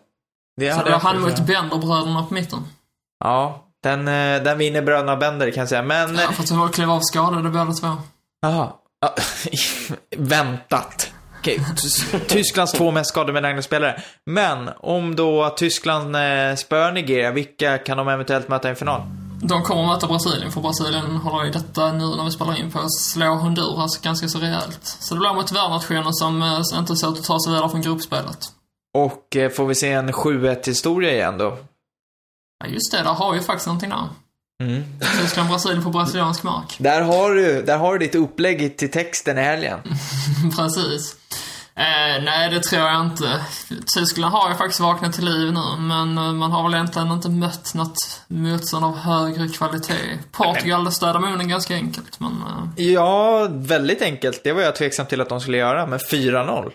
Det Så det var han mot Benderbröderna på mitten. Ja, den, eh, den vinner bröderna Bender kan jag säga. Men, Ja, för att de kliva av skadade båda två. jaha. Ja, väntat. Okej, Tys- Tysklands två mest skadebenägna spelare. Men om då Tyskland eh, spöar Nigeria, vilka kan de eventuellt möta i en final? De kommer att möta Brasilien, för Brasilien håller ju detta nu när vi spelar in på att slå Honduras ganska så rejält. Så det blir mot värdnationen som eh, inte ser ut att ta sig vidare från gruppspelet. Och eh, får vi se en 7-1 historia igen då? Ja, just det, där har vi faktiskt någonting där. Mm. Tyskland, Brasilien på brasiliansk mark. Där har du, där har du ditt upplägg till texten i helgen. Precis. Eh, nej, det tror jag inte. Tyskland har ju faktiskt vaknat till liv nu, men eh, man har väl egentligen inte mött något motstånd av högre kvalitet. Portugal, städar munnen ganska enkelt, men... Eh, Ja, väldigt enkelt. Det var jag tveksam till att de skulle göra, men 4-0.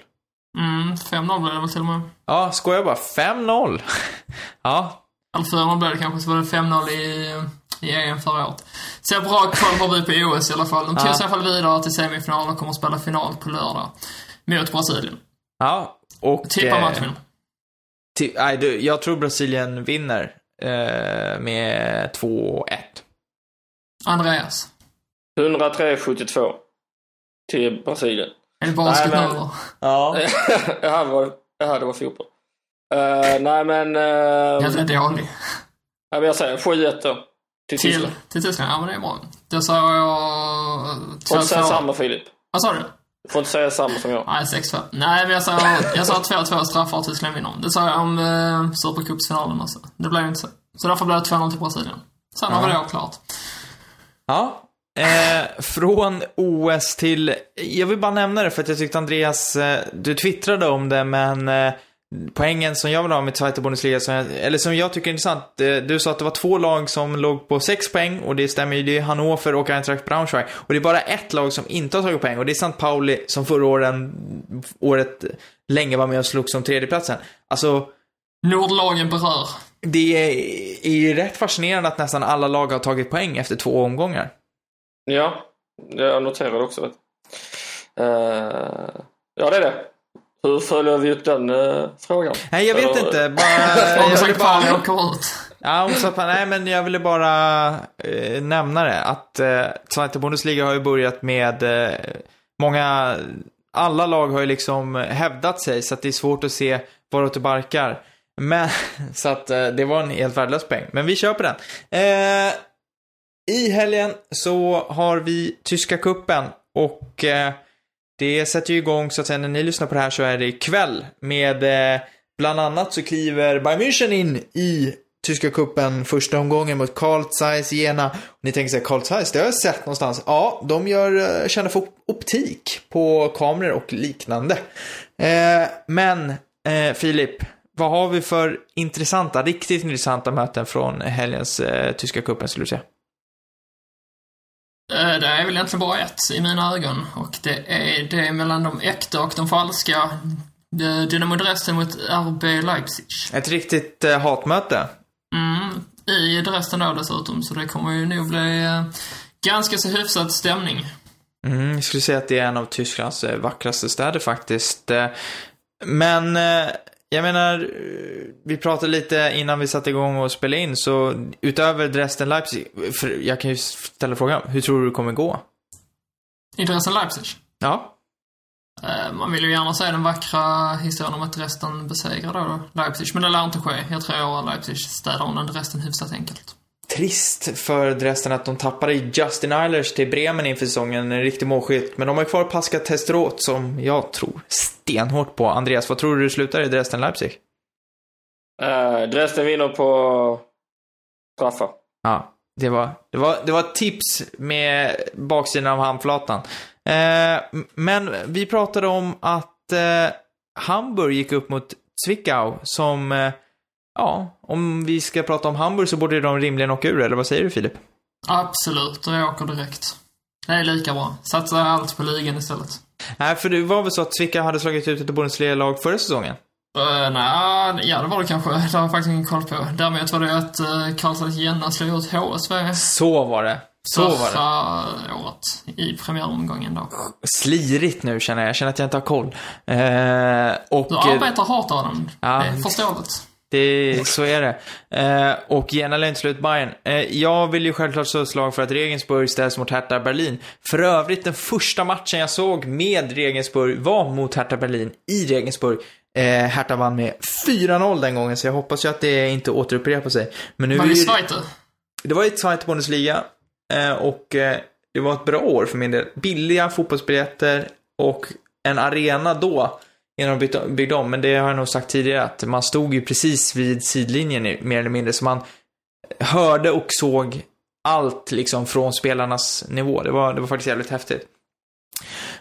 mm, 5-0 blev det väl till och med. Ja, skojar bara. 5-0. ja, Eller 4-0 blev det kanske, så var det 5-0 i, i EM förra året. Så har bra koll på vi på OS i alla fall. De tog sig i alla fall vidare till semifinal och kommer att spela final på lördag. Mot Brasilien. ja. Och... Tippa eh, matchen. Nej, du, jag tror Brasilien vinner eh, med 2-1. Andreas. 103-72 till Brasilien. Är det basket nu Nej, men- eller? Ja. Det var, jaha, det var fotboll. Uh, nej men... Uh, Jävla dålig. nej, men jag säger 7-1 då. Till Till, Tyskland. till Tyskland? Ja, men det är bra. Då sa jag... Säga 2-2. samma Filip. Vad sa du? Får inte säga samma som jag. Nej, 6-2. Nej, men jag sa, jag sa 2-2 straffar och Tyskland vinner. Det sa jag om eh, Supercupsfinalen också. Det blev inte så. Så därför blev det 2-0 till Brasilien. Sen vi det avklarat. Ja. Eh, från OS till, jag vill bara nämna det för att jag tyckte Andreas, eh, du twittrade om det men eh, poängen som jag vill ha med Zweite Bundesliga, som jag, eller som jag tycker är intressant, eh, du sa att det var två lag som låg på sex poäng och det stämmer ju, det är Hannover och Eintracht Braunschweig. Och det är bara ett lag som inte har tagit poäng och det är St. Pauli som förra åren, året länge var med och slog som tredjeplatsen. Alltså, Nordlagen berör. det är, är ju rätt fascinerande att nästan alla lag har tagit poäng efter två omgångar. Ja, jag noterade också det. Eh, ja, det är det. Hur följer vi upp den eh, frågan? Nej, jag vet Eller- inte. Bara, Om jag ville Pauli bara, åker ut. ja, om så- nej, men jag ville bara eh, nämna det. Att eh, Zweite Bundesliga har ju börjat med eh, många, alla lag har ju liksom hävdat sig så att det är svårt att se varåt det barkar. Men, så att eh, det var en helt värdelös peng. Men vi kör på den. Eh, I helgen så har vi Tyska kuppen och eh, det sätter ju igång så att säga när ni lyssnar på det här så är det ikväll med eh, bland annat så kliver Bayern München in i Tyska kuppen första omgången mot Carl Zeiss Jena. Ni tänker sig Carl Zeiss, det har jag sett någonstans. Ja, de gör, eh, känner för optik på kameror och liknande. Eh, men eh, Filip, vad har vi för intressanta, riktigt intressanta möten från helgens eh, Tyska kuppen skulle du säga? Eh, Det är väl egentligen bara ett i mina ögon och det är det mellan de äkta och de falska. Dynamo Dresden mot RB Leipzig. Ett riktigt eh, hatmöte. Mm, I Dresden då dessutom, så det kommer ju nog bli eh, ganska så hyfsad stämning. Mm, jag skulle säga att det är en av Tysklands eh, vackraste städer faktiskt. Eh, Men jag menar, eh, vi pratade lite innan vi satte igång och spelade in, så utöver Dresden-Leipzig, jag kan ju ställa frågan, hur tror du det kommer gå? I Dresden Leipzig. Ja, Eh, Man vill ju gärna se den vackra historien om att Dresden besegrar då Leipzig, men det lär inte ske. Jag tror att Leipzig städar undan Dresden hyfsat enkelt. Trist för Dresden att de tappade Justin Eilers till Bremen inför säsongen, en riktig målskytt. Men de har kvar Pascal Testerot som jag tror stenhårt på. Andreas, vad tror du det slutar i Dresden-Leipzig? Eh, Dresden vinner på straffar. Ja, det var, det var, det var tips med baksidan av handflatan. Eh, men vi pratade om att eh, Hamburg gick upp mot Zwickau som, ja, om vi ska prata om Hamburg så borde de rimligen åka ur, eller vad säger du Filip? Absolut, och jag åker direkt. Det är lika bra. Satsa allt på ligan istället. Nej, för det var väl så att Zwickau hade slagit ut ett Bundesliga-lag förra säsongen? Uh, nej, ja det var det kanske. Det har jag faktiskt ingen koll på. Däremot var det att uh, Karlsson Jenna slog ut HSV Så var det. Så var det. förra året i premiäromgången då. Slirigt nu känner jag. Jag känner att jag inte har koll. Eh, och... Du arbetar hårt av den. Ja. Det är förståeligt. Det, så är det. Eh, och lär inte slut Bayern. Eh, jag vill ju självklart slå slag för att Regensburg ställs mot Hertha Berlin. För övrigt, den första matchen jag såg med Regensburg var mot Hertha Berlin i Regensburg. Eh, Hertha vann med 4-0 den gången, så jag hoppas ju att det inte återupprepar sig. Men nu Var det Zweite? det var i Zweite Bundesliga eh, och eh, det var ett bra år för min del. Billiga fotbollsbiljetter och en arena då innan de byggde om. Men det har jag nog sagt tidigare att man stod ju precis vid sidlinjen mer eller mindre. Så man hörde och såg allt liksom från spelarnas nivå. Det var, det var faktiskt jävligt häftigt.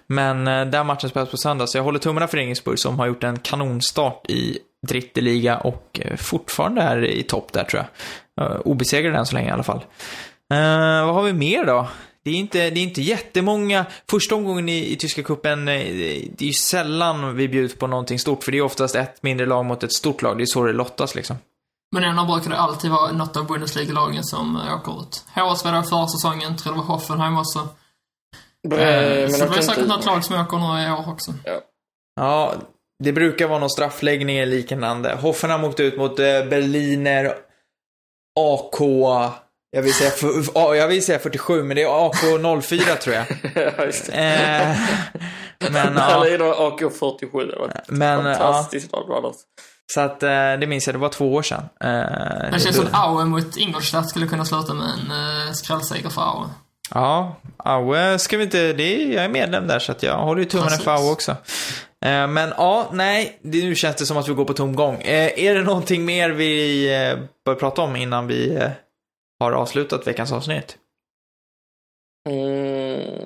Men eh, den matchen spelas på söndag, så jag håller tummarna för Regensburg som har gjort en kanonstart i Dritteliga och eh, fortfarande är i topp där tror jag. Eh, obesegrade än så länge i alla fall. Eh, vad har vi mer då? Det är inte, det är inte jättemånga. Första omgången i, i tyska cupen, eh, det är ju sällan vi bjuds på någonting stort, för det är oftast ett mindre lag mot ett stort lag. Det är så det lottas liksom. Men ändå brukar det alltid vara något av Bundesliga-lagen som eh, åker ut. HSV då förra säsongen, tror det var Hoffenheim också. Eh, Eh, så det inte säkert något lag som åker nu i år också. Ja, det brukar vara någon straffläggning eller liknande. Hoffenheim åkte ut mot Berliner, AK, jag vill, säga, f- ja, jag vill säga 47, men det är AK 04 tror jag. ja, just det. Eh, men Ja. ja, Eller AK47, det var men ja, fantastiskt lag annars. så att eh, det minns jag, det var två år sedan. Eh, Det känns som att Aue mot Ingolstadt skulle kunna sluta med en uh, skrällseger för Aue. Ja, Aue ska vi inte, det är, jag är medlem där så att jag håller ju tummarna för. Aue också. Eh, men ja, nej, det, nu känns det som att vi går på tomgång. Eh, är det någonting mer vi eh, bör prata om innan vi eh, har avslutat veckans avsnitt? Mm.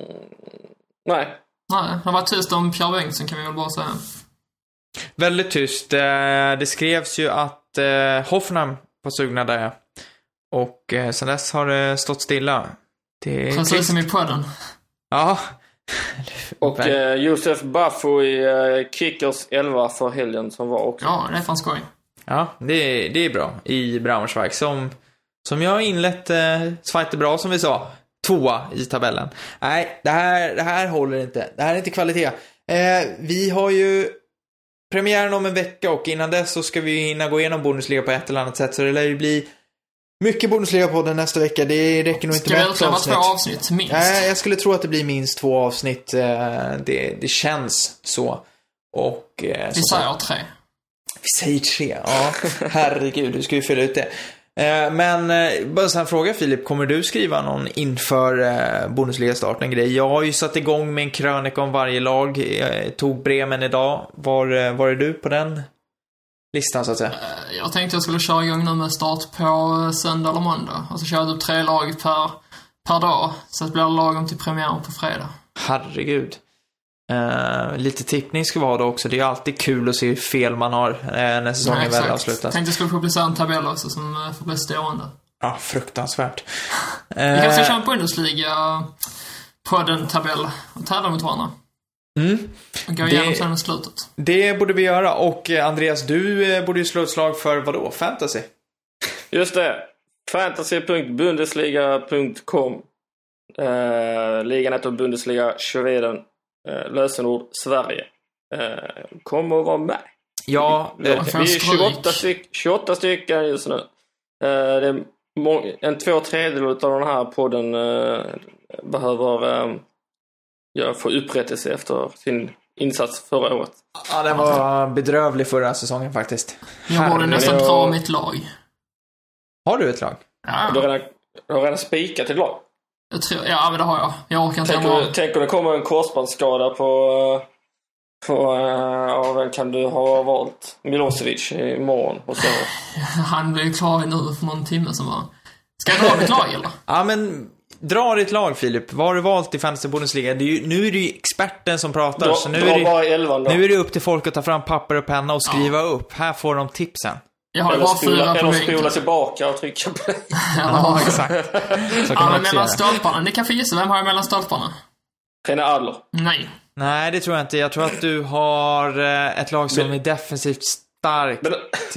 Nej. Nej, det har varit tyst om Pierre Bengtsson kan vi väl bara säga. Väldigt tyst. Eh, det skrevs ju att eh, Hoffenheim var sugna där. Och eh, sen dess har det stått stilla. Det är Precis trist. som i podden. Ja. Och eh, Josef Baffo i eh, Kickers 11 för helgen som var också. Ja, det är fan skoj. Ja, det, är- det är bra i Braunschweig som, som jag har inlett eh, Zweite bra som vi sa. Tvåa i tabellen. Nej, det här, det här håller inte. Det här är inte kvalitet. Eh, vi har ju premiären om en vecka och innan dess så ska vi hinna gå igenom Bundesliga på ett eller annat sätt. Så det lär ju bli mycket Bundesliga-podden nästa vecka. Det räcker nog inte Ska med vi ett avsnitt. två avsnitt, minst? Nej, jag skulle tro att det blir minst två avsnitt. Eh, Det, det känns så. Och... eh, Vi säger tre. vi säger tre. Ja, herregud, du ska ju fylla ut det. Eh, Men eh, bara så här fråga Filip, kommer du skriva någon inför eh, Bundesliga-starten grej? Jag har ju satt igång med en krönika om varje lag. Jag tog Bremen idag. Var, var är du på den listan så att säga? Jag tänkte jag skulle köra igång nu med start på söndag eller måndag. Och så kör jag tre lag per, per dag. Så att det blir lagom till premiären på fredag. Herregud. Eh, lite tippning ska vi ha då också. Det är ju alltid kul att se hur fel man har eh, när säsongen Nej, väl avslutas. Tänkte jag skulle publicera en tabell också som eh, får bli stående. Ja, fruktansvärt. Vi kanske Eh, kör en Bundesliga podden-tabell och tävla mot varandra. mm. Och gå Det- igenom sen i slutet. Det borde vi göra. Och Andreas, du borde ju slå ett slag för vadå? Fantasy? Just det. Fantasy.bundesliga.com Ligan heter Bundesliga Schweden. Eh, lösenord Sverige. Eh, kommer att vara med. Ja, Vi eh, får är stryk. 28, styck, 28 stycken just nu. Eh, det är en två tredjedel av den här podden eh, behöver eh, ja, få upprättelse efter sin insats förra året. ja, den var bedrövlig förra säsongen faktiskt. Jag borde nästan dra mitt lag. Har du ett lag? Ja, Du har redan, du har redan spikat ett lag. Jag tror, ja, men det har jag. Jag orkar inte Tänk om, tänk om det kommer en korsbandsskada på... eh, på ja, vem kan du ha valt? Milosevic imorgon. Och så. Han blev klar nu för någon timme som var. Ska jag dra mitt lag eller? Ja, men dra ditt lag Filip. Vad har du valt i Fantasy Bundesliga? Det är ju, nu är det ju experten som pratar, Dra, så nu dra är, det, nu är det upp till folk att ta fram papper och penna och skriva upp. Här får de tipsen. Jag har eller bara spola, fyra på eller spola tillbaka och trycka play. Ja, exakt. Så kan Ja, men mellan stolparna. Ni kan få gissa, vem har jag mellan stolparna? Rene Adler. Nej. Nej, det tror jag inte. Jag tror att du har eh, ett lag som Men- är defensivt starkt.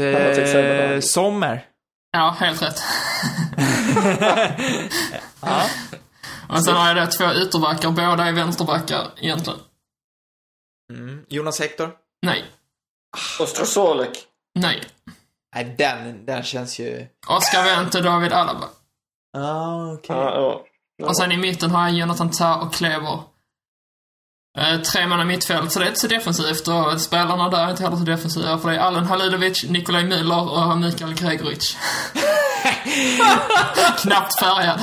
Eh, Sommer. Ja, helt rätt. Ja. Och sen har jag då två ytterbackar, båda är vänsterbackar egentligen. Mm. Jonas Hector? Nej. Ostrosolek. Nej. Nej, den, den känns ju... Oskar Wendt och David Alaba. Ah, okej. Ja, ja. Ja. Och sen i mitten har jag Jonathan Tah och Kleber. Eh, tre man i mittfält, så det är inte så defensivt och spelarna där är inte heller så defensiva för det är Alen Halilovic, Nikolaj Müller och Mikael Gregoric. Knappt färgad.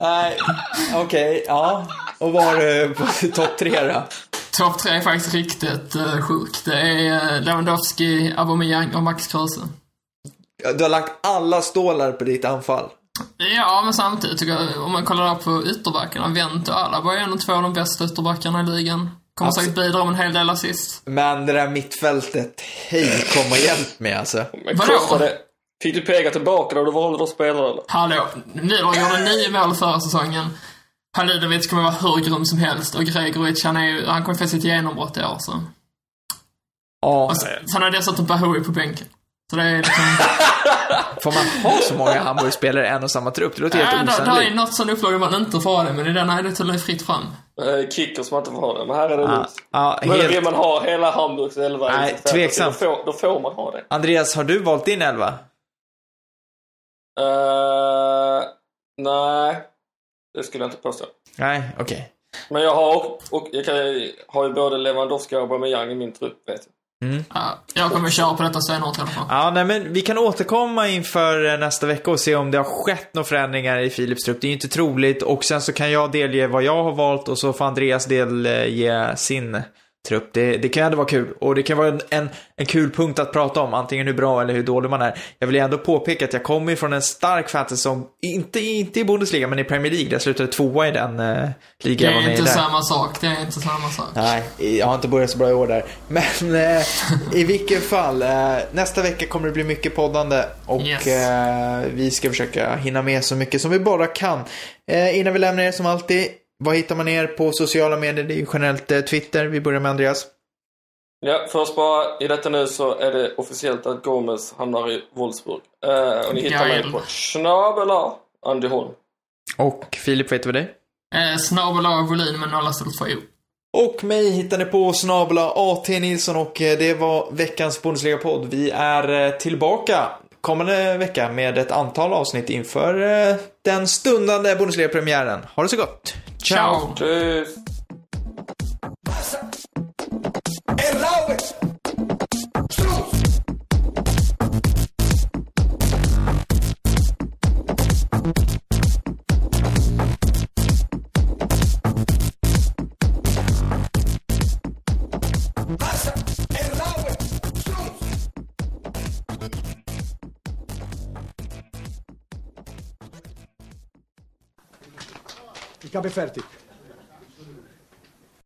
Nej, okej, ja. Och var du på topp tre då? Topp tre är faktiskt riktigt uh, sjuk. Det är uh, Lewandowski, Aubameyang och Max Kruse. Du har lagt alla stålar på ditt anfall. Ja, men samtidigt tycker jag, om man kollar på ytterbackarna, Wendt och Alaba är ändå två av de bästa ytterbackarna i ligan. Kommer Absolut. säkert bidra med en hel del assist. Men det där mittfältet, hej kom och hjälp mig alltså. Vadå? Fick du pega tillbaka då du valde att spela eller? Hallå, Müller gjorde nio mål förra säsongen. Halilovic kommer vara hur grym som helst och Gregoric, han är ju, han kommer få sitt genombrott i år så. Ja, Och sen, sen har jag dessutom Bahoui på bänken. Så det är liksom... får man ha så många Hamburg-spelare i en och samma trupp? Det låter helt äh, där, där är osannolikt. något sån upplaga man inte får ha det, men i denna är det tydligen fritt fram. Eh, Kicker som man inte får ha det. Men här är det Ja, lugnt. ja, Men vill helt... man ha hela Hamburgs elva Nej, tveksamt. Då får, då får man ha det. Andreas, har du valt din elva? Eh, nej, det skulle jag inte påstå. Nej, okej. Men jag har, och, och jag kan, har ju både Lewandowski och Aubameyang i min trupp, vet jag. Ja, jag kommer köra på detta i alla fall. Ja, nej men vi kan återkomma inför eh, nästa vecka och se om det har skett några förändringar i Philips trupp. Det är ju inte troligt och sen så kan jag delge vad jag har valt och så får Andreas delge sin trupp. Det, det kan ändå vara kul och det kan vara en, en, en kul punkt att prata om, antingen hur bra eller hur dålig man är. Jag vill ändå påpeka att jag kommer från en stark fantasy som, inte, inte i Bundesliga, men i Premier League. där Jag slutade tvåa i den Det ligan var är inte där. samma sak, det är inte samma sak. Nej, jag har inte börjat så bra i år där. Men eh, i vilken fall, eh, nästa vecka kommer det bli mycket poddande och Yes. eh, vi ska försöka hinna med så mycket som vi bara kan. Eh, innan vi lämnar er som alltid, vad hittar man er på sociala medier? Det är ju generellt eh, Twitter. Vi börjar med Andreas. Ja, först bara i detta nu så är det officiellt att Gomes hamnar i Wolfsburg. Eh, och ni hittar mig på Schnabela Andy Holm. Och Filip, vad heter vi dig? Eh, Snabel A volym med nolla istället för O. Och mig hittar ni på snabla AT Nilsson och eh, det var veckans Bundesliga-podd. Vi är eh, tillbaka kommande vecka med ett antal avsnitt inför eh, den stundande Bundesliga-premiären. Ha det så gott! Ciao! Ciao. Cabeferti.